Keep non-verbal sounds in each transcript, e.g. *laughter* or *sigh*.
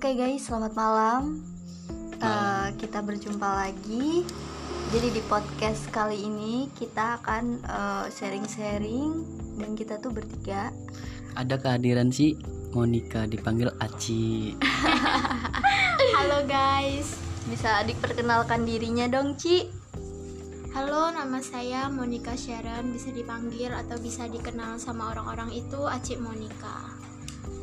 Oke guys, selamat malam. Eh, kita berjumpa lagi. Jadi di podcast kali ini kita akan eh, sharing-sharing dan kita tuh bertiga. Ada kehadiran si Monica dipanggil Aci. *laughs* Halo guys, Bisa diperkenalkan dirinya dong, Ci? halo nama saya Monica Sharon, bisa dipanggil atau bisa dikenal sama orang-orang itu Acik Monica.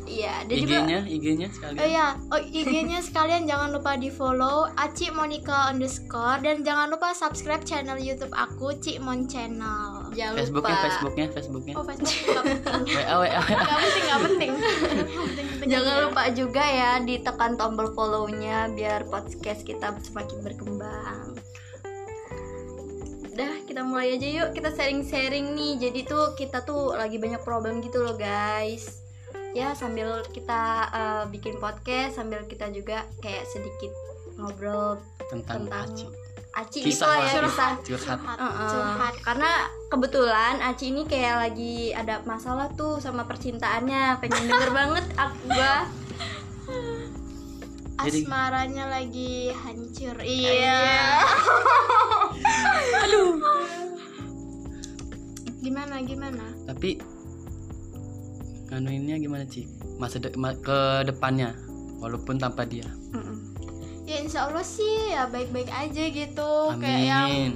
Iya, dan juga IG-nya, IG-nya sekalian. Oh ya, oh IG-nya sekalian jangan lupa di follow Acik Monica underscore dan jangan lupa subscribe channel YouTube aku Cik Mon Channel. jangan Facebooknya, lupa. Facebooknya, Facebooknya. Oh Facebook WA, WA. nggak penting, nggak *laughs* penting. Jangan lupa juga ya ditekan tombol follow-nya biar podcast kita semakin berkembang. Udah, kita mulai aja yuk. Kita sharing-sharing nih. Jadi tuh kita tuh lagi banyak problem gitu loh, guys. Ya, sambil kita eh, bikin podcast, sambil kita juga kayak sedikit ngobrol Tentang tentang Aci. Aci gitu Kisah lah ya, kisah. Curhat. Curhat, Heeh. curhat. Karena kebetulan Aci ini kayak lagi ada masalah tuh sama percintaannya, pengen denger *laughs* banget aku gua. Jadi- Asmaranya lagi hancur. Iya. *laughs* Aduh. Gimana gimana? Tapi nganuinnya gimana Ci? Masa de- ma- ke depannya walaupun tanpa dia. Mm-mm. Ya insya Allah sih ya baik-baik aja gitu. Kayak yang Amin.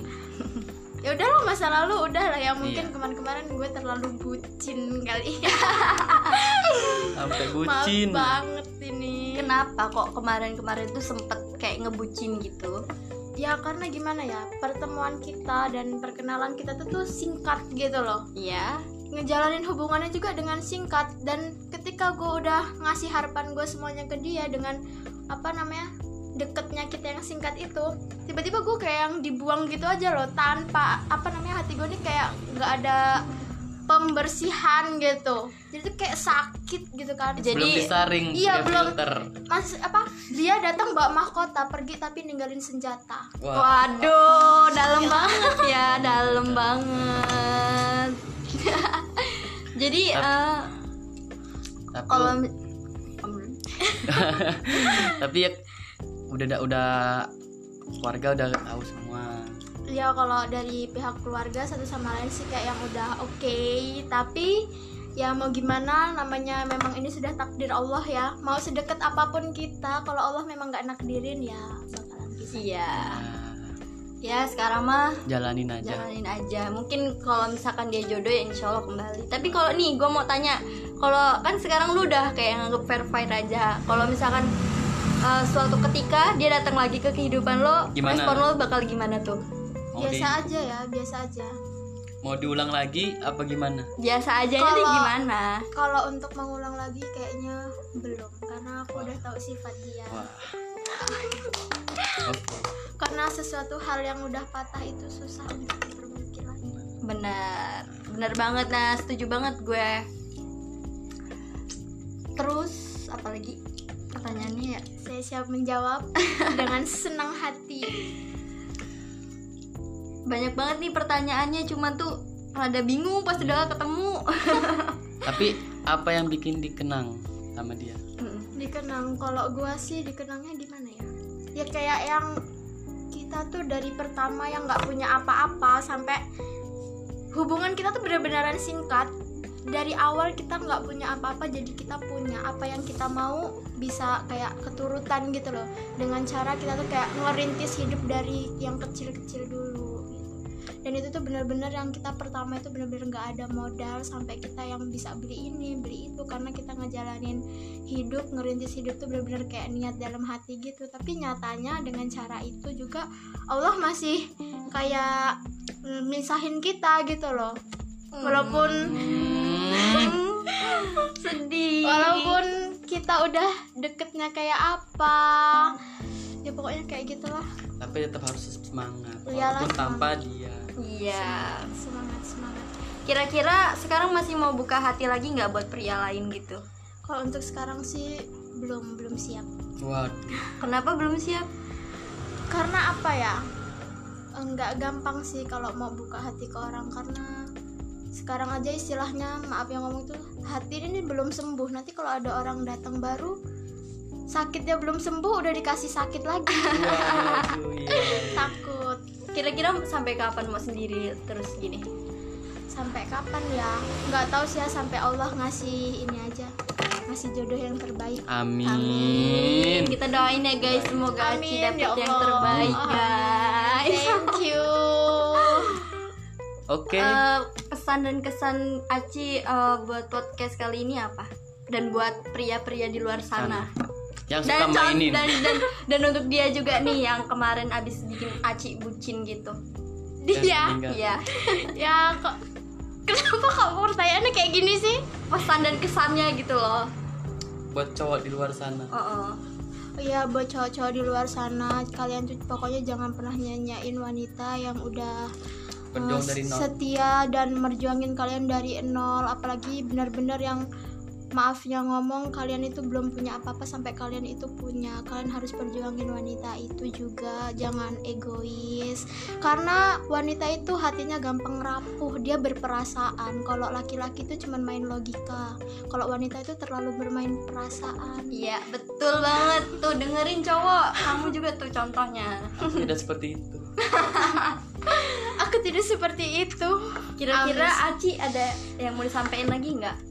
*laughs* ya udah lah masa lalu udah lah yang mungkin Iya. kemarin-kemarin gue terlalu bucin kali ya *laughs* Sampai maaf bucin. banget ini Kenapa kok kemarin-kemarin tuh sempet kayak ngebucin gitu? ya karena gimana ya pertemuan kita dan perkenalan kita tuh tuh singkat gitu loh Iya. Ngejalanin hubungannya juga dengan singkat dan ketika gue udah ngasih harapan gue semuanya ke dia dengan apa namanya deketnya kita yang singkat itu tiba-tiba gue kayak yang dibuang gitu aja loh tanpa apa namanya hati gue nih kayak nggak ada pembersihan gitu jadi tuh kayak sakit gitu kan Jadi- belum disaring, Iya, belum. filter. mas apa dia datang bawa mahkota pergi tapi ninggalin senjata Wah, Waduh, dalam banget ya, dalam banget. *laughs* Jadi tapi, kalau *laughs* tapi ya udah udah, keluarga udah tahu semua. ya kalau dari pihak keluarga satu sama lain sih kayak yang udah oke tapi ya mau gimana namanya memang ini sudah takdir Allah ya mau sedekat apa pun kita kalau Allah memang nggak nakdirin ya bakalan bisa iya. Ya, sekarang mah jalanin aja. jalanin aja mungkin kalau misalkan dia jodoh ya insya Allah kembali tapi kalau nih gue mau tanya kalau kan sekarang lu udah kayak nganggep verified aja kalau misalkan uh, suatu ketika dia datang lagi ke kehidupan lo Gimana? respon lo bakal gimana tuh Mau di, biasa aja ya biasa aja mau diulang lagi apa gimana? biasa aja nih Kalau- gimana kalau untuk mengulang lagi kayaknya belum karena aku udah tahu sifat dia Wah. Karena sesuatu hal yang udah patah itu susah untuk diperbaiki lagi. Benar. Benar banget nah setuju banget gue. Terus apalagi pertanyaannya ya? Saya siap menjawab *laughs* dengan senang hati. Banyak banget nih pertanyaannya. Cuman tuh rada bingung pas udah ketemu. *laughs* Tapi apa yang bikin dikenang sama dia? Dikenang. Kalau gua sih dikenangnya di ya ya kayak yang kita tuh dari pertama yang nggak punya apa-apa sampai hubungan kita tuh benar-benaran singkat. Dari awal kita nggak punya apa-apa jadi kita punya apa yang kita mau bisa kayak keturutan gitu loh. Dengan cara kita tuh kayak ngerintis hidup dari yang kecil-kecil dulu dan itu tuh benar-benar yang kita pertama itu benar-benar nggak ada modal sampai kita yang bisa beli ini beli itu. Karena kita ngejalanin hidup ngerintis hidup tuh benar-benar kayak niat dalam hati gitu. Tapi nyatanya dengan cara itu juga Allah masih kayak mm, misahin kita gitu loh. Walaupun Hmm. *laughs* sedih. Walaupun kita udah deketnya kayak apa. Ya pokoknya kayak gitulah. Tapi tetap harus semangat. Walaupun tanpa dia. Iya semangat semangat. Kira-kira sekarang masih mau buka hati lagi nggak buat pria lain gitu? Kalau untuk sekarang sih belum belum siap. Waduh. kenapa belum siap? Karena apa ya? Nggak gampang sih kalau mau buka hati ke orang karena sekarang aja istilahnya maaf yang ngomong tuh hati ini belum sembuh. Nanti kalau ada orang datang baru sakitnya belum sembuh udah dikasih sakit lagi. Iya. *laughs* takut kira-kira sampai kapan mau sendiri terus gini? Sampai kapan ya? Nggak tahu sih ya sampai Allah ngasih ini aja. Ngasih jodoh yang terbaik. Amin. kita doain ya guys. Semoga Aci Amin, dapet ya yang terbaik Amin. guys. Thank you. *laughs* Oke. Eh, pesan dan kesan Aci eh, buat podcast kali ini apa? Dan buat pria-pria di luar sana, Yang suka dan mainin. dan, dan *laughs* dan untuk dia juga nih yang kemarin abis bikin Aci bucin gitu dia. Iya *laughs* ya kok kenapa kamu pertanyaannya kayak gini sih pesan dan kesannya gitu loh Buat cowok di luar sana. oh, oh. Iya buat cowok-cowok di luar sana kalian tuh pokoknya jangan pernah nyanyain wanita yang udah Berjuang eh, dari nol. setia dan merjuangin kalian dari nol apalagi benar-benar yang maafnya ngomong kalian itu belum punya apa-apa sampai kalian itu punya. Kalian harus perjuangin wanita itu juga jangan egois. Karena wanita itu hatinya gampang rapuh dia berperasaan. Kalau laki-laki itu cuma main logika. Kalau wanita itu terlalu bermain perasaan. Iya betul banget. Tuh dengerin cowok. Kamu juga tuh contohnya. Tidak seperti itu. *laughs* aku tidak seperti itu. Kira-kira. Aci ada yang mau disampaikan lagi nggak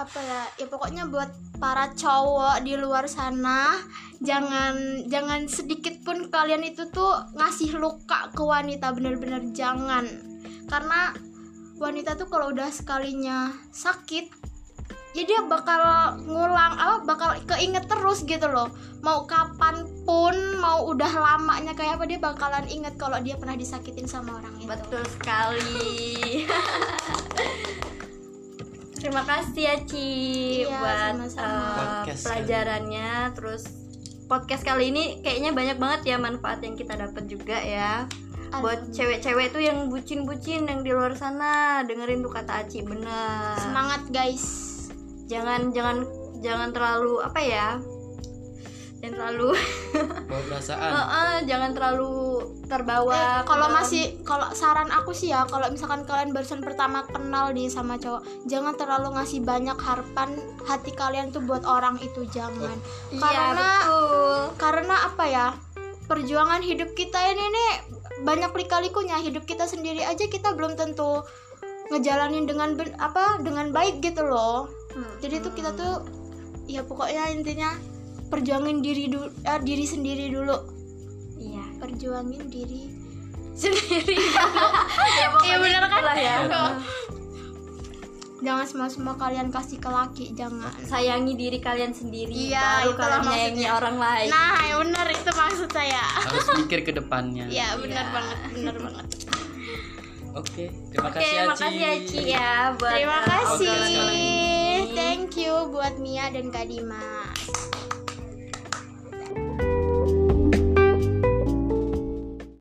apa ya? Ya pokoknya buat para cowok di luar sana jangan jangan sedikit pun kalian itu tuh ngasih luka ke wanita bener-bener jangan. Karena wanita tuh kalau udah sekalinya sakit ya dia bakal ngulang apa bakal keinget terus gitu loh. Mau kapan pun mau udah lamanya kayak apa dia bakalan inget kalau dia pernah disakitin sama orang itu. Betul sekali *laughs* terima kasih ya Ci Iya, buat sama-sama. eh, Podcast pelajarannya. Terus podcast kali ini kayaknya banyak banget ya manfaat yang kita dapat juga ya. Buat cewek-cewek tuh yang bucin-bucin yang di luar sana dengerin tuh kata Aci bener. Semangat guys. Jangan jangan jangan terlalu apa ya jangan terlalu *laughs* Bawa perasaan. Eh, eh, jangan terlalu terbawa Eh, kalau dalam- masih kalau saran aku sih ya kalau misalkan kalian barusan pertama kenal nih sama cowok jangan terlalu ngasih banyak harapan hati kalian tuh buat orang itu jangan iya karena betul karena apa ya perjuangan hidup kita ini nih banyak lika-likunya hidup kita sendiri aja kita belum tentu ngejalanin dengan ben- apa dengan baik gitu loh Hmm. jadi tuh kita tuh ya pokoknya intinya perjuangin diri dulu diri sendiri dulu. Iya. Perjuangin diri *laughs* sendiri ya, Iya, bener kan? ya. Iya. jangan semua semua kalian kasih ke laki jangan. Sayangi diri kalian sendiri Iya, baru kalian menyayangi orang lain. Nah ya benar itu maksud saya. Harus mikir ke depannya. ya benar Iya. banget benar banget. Oke, terima oke kasih Aci. makasih Aci ya buat terima eh, kasih. thank you buat Mia dan Kadima